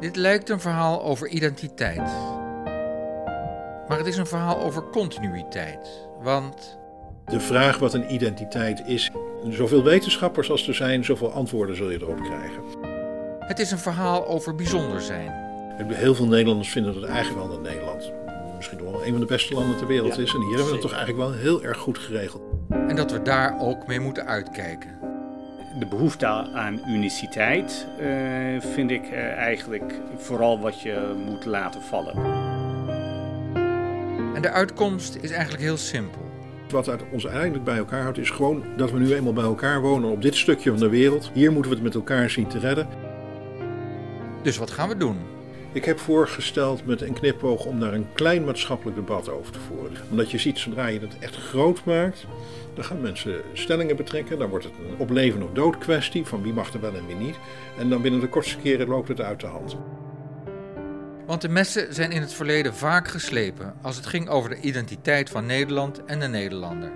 Dit lijkt een verhaal over identiteit. Maar het is een verhaal over continuïteit. Want De vraag wat een identiteit is, zoveel wetenschappers als er zijn, zoveel antwoorden zul je erop krijgen. het is een verhaal over bijzonder zijn. Heel veel Nederlanders vinden dat eigenlijk wel dat Nederland misschien wel een van de beste landen ter wereld Ja, is. En hier hebben we het toch eigenlijk wel heel erg goed geregeld. En dat we daar ook mee moeten uitkijken. De behoefte aan uniciteit eh, vind ik eh, eigenlijk vooral wat je moet laten vallen. En de uitkomst is eigenlijk heel simpel. Wat uit ons eigenlijk bij elkaar houdt, is gewoon dat we nu eenmaal bij elkaar wonen op dit stukje van de wereld. Hier moeten we het met elkaar zien te redden. Dus wat gaan we doen? Ik heb voorgesteld met een knipoog om daar een klein maatschappelijk debat over te voeren. Omdat je ziet, zodra je het echt groot maakt, dan gaan mensen stellingen betrekken. Dan wordt het een op leven of dood kwestie van wie mag er wel en wie niet. En dan binnen de kortste keren loopt het uit de hand. Want de messen zijn in het verleden vaak geslepen als het ging over de identiteit van Nederland en de Nederlander.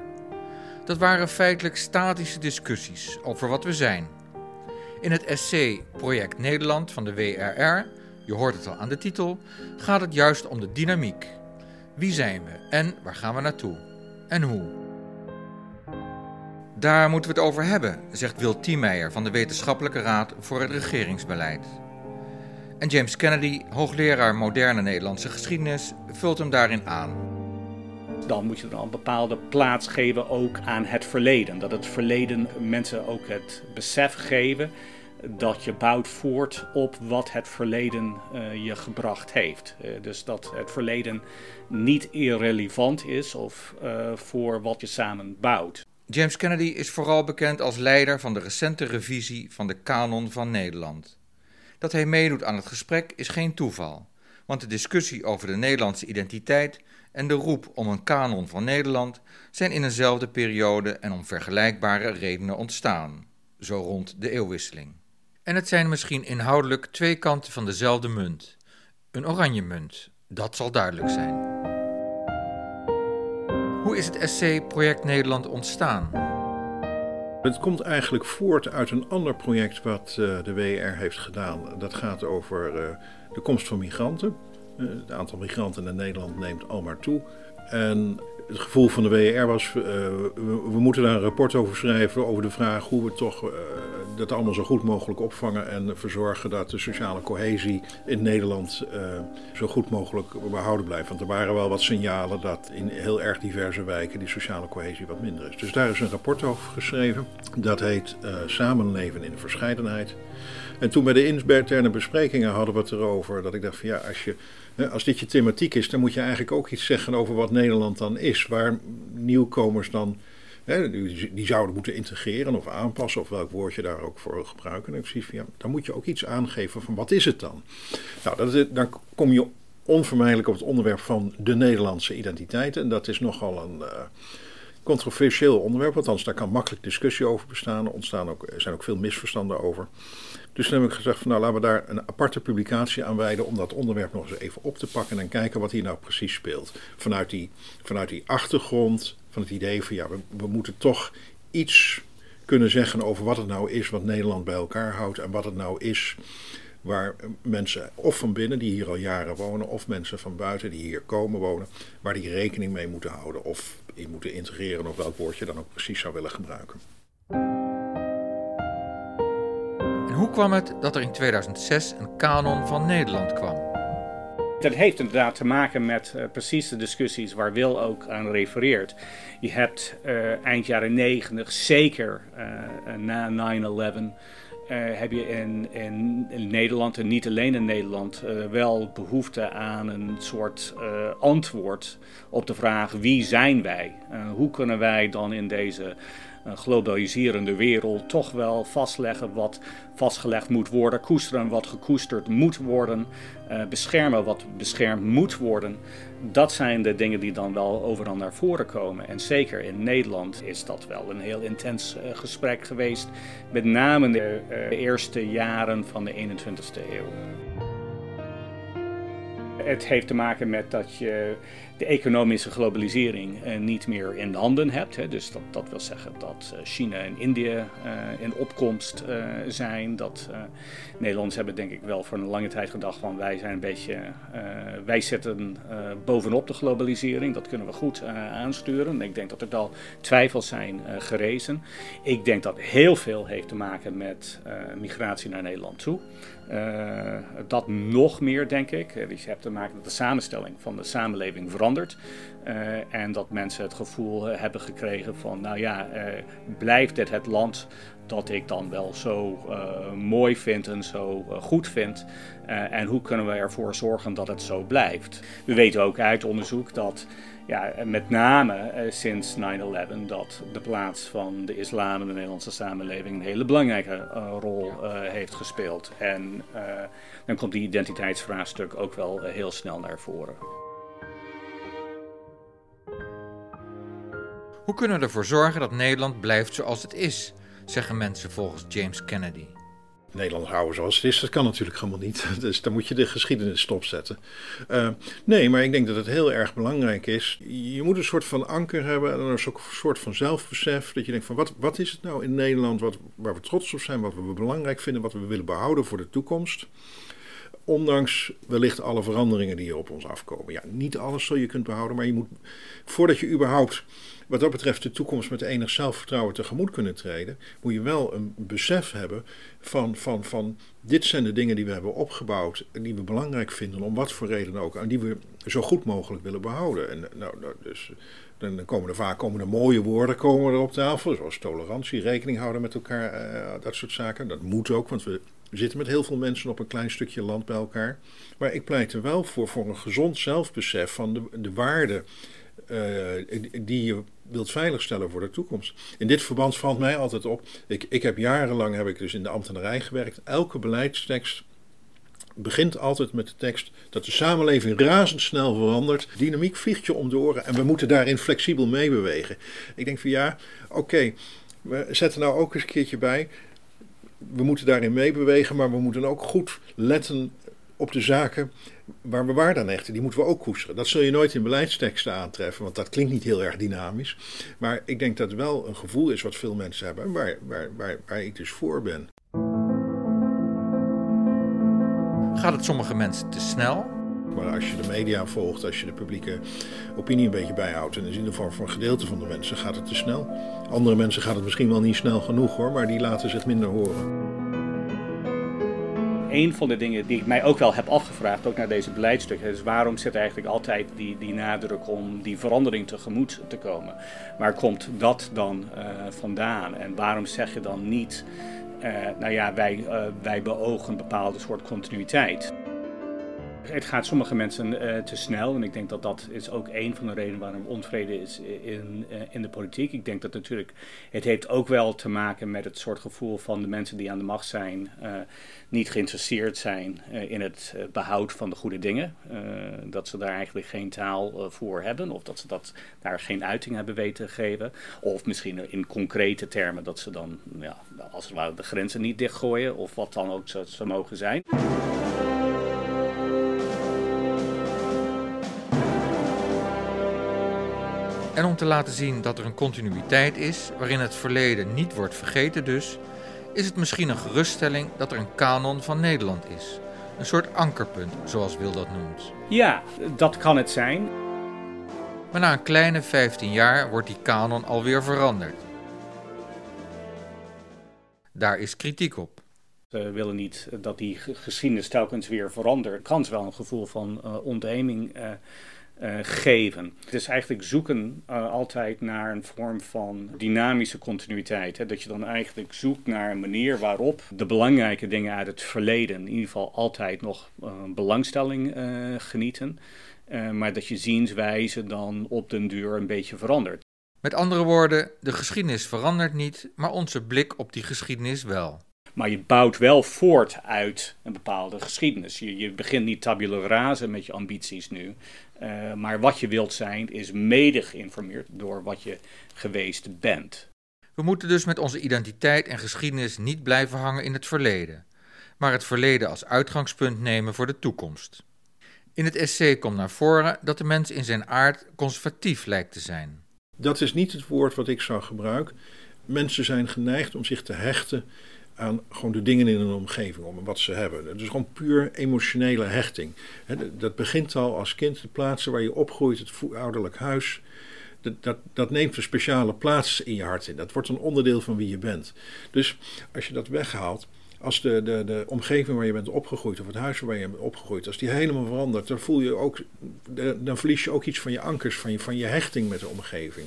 Dat waren feitelijk statische discussies over wat we zijn. In het essay Project Nederland van de WRR, je hoort het al aan de titel, gaat het juist om de dynamiek. Wie zijn we en waar gaan we naartoe? En hoe? Daar moeten we het over hebben, zegt Wil Tiemeijer van de Wetenschappelijke Raad voor het Regeringsbeleid. En James Kennedy, hoogleraar moderne Nederlandse geschiedenis, vult hem daarin aan. Dan moet je dan een bepaalde plaats geven ook aan het verleden. Dat het verleden mensen ook het besef geven dat je bouwt voort op wat het verleden eh, je gebracht heeft. Eh, dus dat het verleden niet irrelevant is of eh, voor wat je samen bouwt. James Kennedy is vooral bekend als leider van de recente revisie van de kanon van Nederland. Dat hij meedoet aan het gesprek is geen toeval, want de discussie over de Nederlandse identiteit en de roep om een kanon van Nederland zijn in eenzelfde periode en om vergelijkbare redenen ontstaan, zo rond de eeuwwisseling. En het zijn misschien inhoudelijk twee kanten van dezelfde munt. Een oranje munt, dat zal duidelijk zijn. Hoe is het essay Project Nederland ontstaan? Het komt eigenlijk voort uit een ander project wat eh, de WR heeft gedaan. Dat gaat over eh, de komst van migranten. Eh, het aantal migranten in Nederland neemt al maar toe. En het gevoel van de WR was, we, moeten daar een rapport over schrijven over de vraag hoe we toch dat allemaal zo goed mogelijk opvangen en verzorgen dat de sociale cohesie in Nederland eh, zo goed mogelijk behouden blijft. Want er waren wel wat signalen dat in heel erg diverse wijken die sociale cohesie wat minder is. Dus daar is een rapport over geschreven. Dat heet eh, Samenleven in verscheidenheid. En toen bij de interne besprekingen hadden we het erover dat ik dacht van ja, als, je, als dit je thematiek is, dan moet je eigenlijk ook iets zeggen over wat Nederland dan is. Waar nieuwkomers dan, die, zouden moeten integreren of aanpassen of welk woord je daar ook voor gebruiken. En ik zie van ja, dan moet je ook iets aangeven van wat is het dan? Nou, dat is, dan kom je onvermijdelijk op het onderwerp van de Nederlandse identiteit. En dat is nogal een... eh, controversieel onderwerp, althans daar kan makkelijk discussie over bestaan. Er ontstaan ook, zijn ook veel misverstanden over. Dus toen heb ik gezegd van nou laten we daar een aparte publicatie aan wijden om dat onderwerp nog eens even op te pakken en kijken wat hier nou precies speelt. Vanuit die, vanuit die achtergrond van het idee van ja, we, we moeten toch iets kunnen zeggen over wat het nou is wat Nederland bij elkaar houdt en wat het nou is waar mensen of van binnen die hier al jaren wonen of mensen van buiten die hier komen wonen, waar die rekening mee moeten houden of in moeten integreren of welk woord je dan ook precies zou willen gebruiken. En hoe kwam het dat er in 2006 een kanon van Nederland kwam? Dat heeft inderdaad te maken met uh, precies de discussies waar Wil ook aan refereert. Je hebt uh, eind jaren 90, zeker uh, na 9-11, heb je in, in, in, Nederland, en niet alleen in Nederland, wel behoefte aan een soort antwoord op de vraag wie zijn wij? hoe kunnen wij dan in deze globaliserende wereld toch wel vastleggen wat vastgelegd moet worden, koesteren wat gekoesterd moet worden, uh, beschermen wat beschermd moet worden. Dat zijn de dingen die dan wel overal naar voren komen. En zeker in Nederland is dat wel een heel intens uh, gesprek geweest, met name de uh, eerste jaren van de 21ste eeuw. Het heeft te maken met dat je de economische globalisering uh, niet meer in handen hebt. Dus dat, dat wil zeggen dat uh, China en India uh, in opkomst zijn. Dat Nederlanders hebben denk ik wel voor een lange tijd gedacht van wij zijn een beetje, wij zitten bovenop de globalisering. Dat kunnen we goed aansturen. Ik denk dat er al twijfels zijn gerezen. Ik denk dat heel veel heeft te maken met migratie naar Nederland toe. Dat nog meer, denk ik. Dus je hebt te maken met de samenstelling van de samenleving verandert. Uh, en dat mensen het gevoel hebben gekregen van, nou ja, uh, blijft dit het land dat ik dan wel zo mooi vind en zo goed vind? en hoe kunnen we ervoor zorgen dat het zo blijft? We weten ook uit onderzoek dat ja, met name eh, sinds 9-11 dat de plaats van de islam in de Nederlandse samenleving een hele belangrijke rol heeft gespeeld. En dan komt die identiteitsvraagstuk ook wel heel snel naar voren. Hoe kunnen we ervoor zorgen dat Nederland blijft zoals het is, zeggen mensen volgens James Kennedy. Nederland houden zoals het is, dat kan natuurlijk helemaal niet. Dus dan moet je de geschiedenis stopzetten. Uh, nee, maar ik denk dat het heel erg belangrijk is. Je moet een soort van anker hebben en een soort van zelfbesef. Dat je denkt van wat, wat is het nou in Nederland wat, waar we trots op zijn, wat we belangrijk vinden, wat we willen behouden voor de toekomst. Ondanks wellicht alle veranderingen die er op ons afkomen. Ja, niet alles zul je kunt behouden, maar je moet, voordat je überhaupt wat dat betreft de toekomst met enig zelfvertrouwen tegemoet kunnen treden, moet je wel een besef hebben van, van, van dit zijn de dingen die we hebben opgebouwd en die we belangrijk vinden, om wat voor reden ook, en die we zo goed mogelijk willen behouden. En nou, nou dus dan komen er vaak komen er mooie woorden komen er op tafel, zoals tolerantie, rekening houden met elkaar, uh, dat soort zaken. Dat moet ook, want we zitten met heel veel mensen op een klein stukje land bij elkaar. Maar ik pleit er wel voor, voor een gezond zelfbesef van de, de waarde uh, die je wilt veiligstellen voor de toekomst. In dit verband valt mij altijd op, ik, ik heb jarenlang heb ik dus in de ambtenarij gewerkt. Elke beleidstekst begint altijd met de tekst dat de samenleving razendsnel verandert. Dynamiek vliegt je om de oren en we moeten daarin flexibel meebewegen. Ik denk van ja, oké, we zetten nou ook eens een keertje bij. We moeten daarin meebewegen, maar we moeten ook goed letten op de zaken waar we waarde aan hechten, die moeten we ook koesteren. Dat zul je nooit in beleidsteksten aantreffen, want dat klinkt niet heel erg dynamisch. Maar ik denk dat het wel een gevoel is wat veel mensen hebben, waar, waar, waar, waar ik dus voor ben. Gaat het sommige mensen te snel? Maar als je de media volgt, als je de publieke opinie een beetje bijhoudt, en in ieder geval voor een gedeelte van de mensen gaat het te snel. Andere mensen gaat het misschien wel niet snel genoeg hoor, maar die laten zich minder horen een van de dingen die ik mij ook wel heb afgevraagd, ook naar deze beleidsstukken, is waarom zit eigenlijk altijd die, die nadruk om die verandering tegemoet te komen? Waar komt dat dan uh, vandaan? En waarom zeg je dan niet, uh, nou ja, wij, uh, wij beogen een bepaalde soort continuïteit? Het gaat sommige mensen uh, te snel en ik denk dat dat is ook een van de redenen waarom onvrede is in, uh, in de politiek. Ik denk dat natuurlijk, het heeft ook wel te maken met het soort gevoel van de mensen die aan de macht zijn, uh, niet geïnteresseerd zijn in het behoud van de goede dingen. dat ze daar eigenlijk geen taal voor hebben of dat ze dat, daar geen uiting hebben weten te geven. Of misschien in concrete termen dat ze dan, ja, als het ware, de grenzen niet dichtgooien of wat dan ook zou, zou mogen zijn. En om te laten zien dat er een continuïteit is, waarin het verleden niet wordt vergeten dus, is het misschien een geruststelling dat er een kanon van Nederland is. Een soort ankerpunt, zoals Wil dat noemt. Ja, dat kan het zijn. Maar na een kleine 15 jaar wordt die kanon alweer veranderd. Daar is kritiek op. We willen niet dat die geschiedenis telkens weer verandert. Het kan wel een gevoel van uh, ontheeming uh, uh, geven. Het is eigenlijk zoeken uh, altijd naar een vorm van dynamische continuïteit. Hè? Dat je dan eigenlijk zoekt naar een manier waarop de belangrijke dingen uit het verleden in ieder geval altijd nog uh, belangstelling genieten. maar dat je zienswijze dan op den duur een beetje verandert. Met andere woorden, de geschiedenis verandert niet, maar onze blik op die geschiedenis wel. Maar je bouwt wel voort uit een bepaalde geschiedenis. Je, je begint niet tabula rasa met je ambities nu. Uh, maar wat je wilt zijn is mede geïnformeerd door wat je geweest bent. We moeten dus met onze identiteit en geschiedenis niet blijven hangen in het verleden, maar het verleden als uitgangspunt nemen voor de toekomst. In het essay komt naar voren dat de mens in zijn aard conservatief lijkt te zijn. Dat is niet het woord wat ik zou gebruiken. Mensen zijn geneigd om zich te hechten aan gewoon de dingen in hun omgeving, om wat ze hebben. Het is gewoon puur emotionele hechting. Dat begint al als kind, de plaatsen waar je opgroeit, het ouderlijk huis. Dat, dat, dat, neemt een speciale plaats in je hart in. Dat wordt een onderdeel van wie je bent. Dus als je dat weghaalt, als de, de, de omgeving waar je bent opgegroeid, of het huis waar je bent opgegroeid, als die helemaal verandert, dan voel je ook, dan verlies je ook iets van je ankers, van je, van je hechting met de omgeving.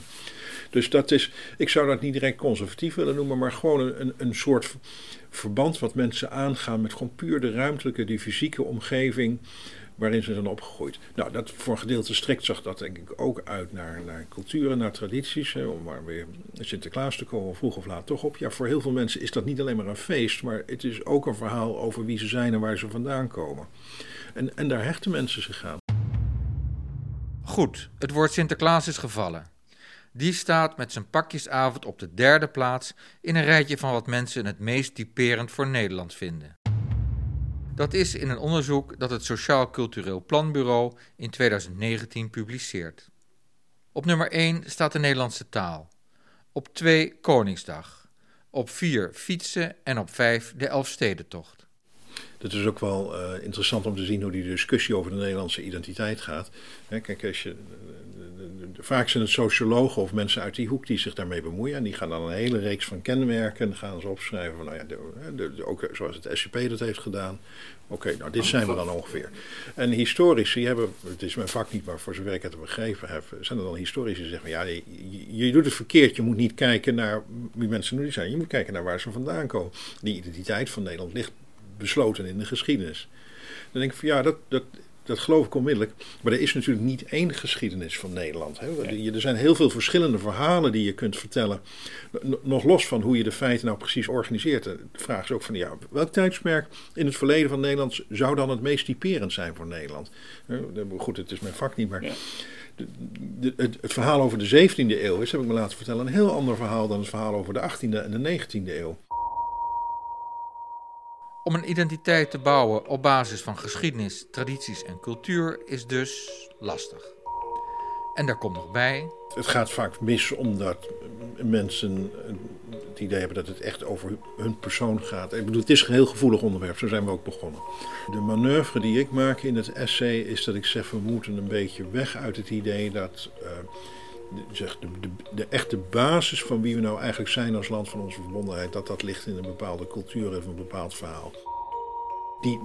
Dus dat is, ik zou dat niet direct conservatief willen noemen, maar gewoon een, een soort verband wat mensen aangaan met gewoon puur de ruimtelijke, die fysieke omgeving waarin ze zijn opgegroeid. Nou, dat voor een gedeelte strekt zag dat denk ik ook uit naar, naar culturen, naar tradities. Hè, om maar weer Sinterklaas te komen, vroeg of laat toch op. Ja, voor heel veel mensen is dat niet alleen maar een feest, maar het is ook een verhaal over wie ze zijn en waar ze vandaan komen. En, en daar hechten mensen zich aan. Goed, het woord Sinterklaas is gevallen. Die staat met zijn pakjesavond op de derde plaats in een rijtje van wat mensen het meest typerend voor Nederland vinden. Dat is in een onderzoek dat het Sociaal Cultureel Planbureau in 2019 publiceert. Op nummer 1 staat de Nederlandse taal. Op 2 Koningsdag. Op 4 fietsen en op 5 de Elfstedentocht. Het is ook wel uh, interessant om te zien hoe die discussie over de Nederlandse identiteit gaat. kijk, als je vaak zijn het sociologen of mensen uit die hoek die zich daarmee bemoeien. En die gaan dan een hele reeks van kenmerken gaan ze opschrijven. Van, nou ja, ook zoals het SCP dat heeft gedaan. Oké, nou dit zijn we dan ongeveer. En historici hebben, het is mijn vak niet, maar voor zover ik het begrepen heb, zijn er dan historici die zeggen: ja, je, doet het verkeerd. Je moet niet kijken naar wie mensen nu zijn. Je moet kijken naar waar ze vandaan komen. Die identiteit van Nederland ligt besloten in de geschiedenis. Dan denk ik van ja, dat, dat dat geloof ik onmiddellijk. Maar er is natuurlijk niet één geschiedenis van Nederland. Hè. Er zijn heel veel verschillende verhalen die je kunt vertellen. Nog los van hoe je de feiten nou precies organiseert. De vraag is ook van, ja, welk tijdsmerk in het verleden van Nederland zou dan het meest typerend zijn voor Nederland? Goed, het is mijn vak niet, maar... De, het, het, verhaal over de 17e eeuw is, heb ik me laten vertellen, een heel ander verhaal dan het verhaal over de 18e en de 19e eeuw. Om een identiteit te bouwen op basis van geschiedenis, tradities en cultuur is dus lastig. En daar komt nog bij. Het gaat vaak mis omdat mensen het idee hebben dat het echt over hun persoon gaat. Ik bedoel, het is een heel gevoelig onderwerp, zo zijn we ook begonnen. De manoeuvre die ik maak in het essay is dat ik zeg: we moeten een beetje weg uit het idee dat. Uh, de, de, de, echte basis van wie we nou eigenlijk zijn als land van onze verbondenheid, dat dat ligt in een bepaalde cultuur of een bepaald verhaal.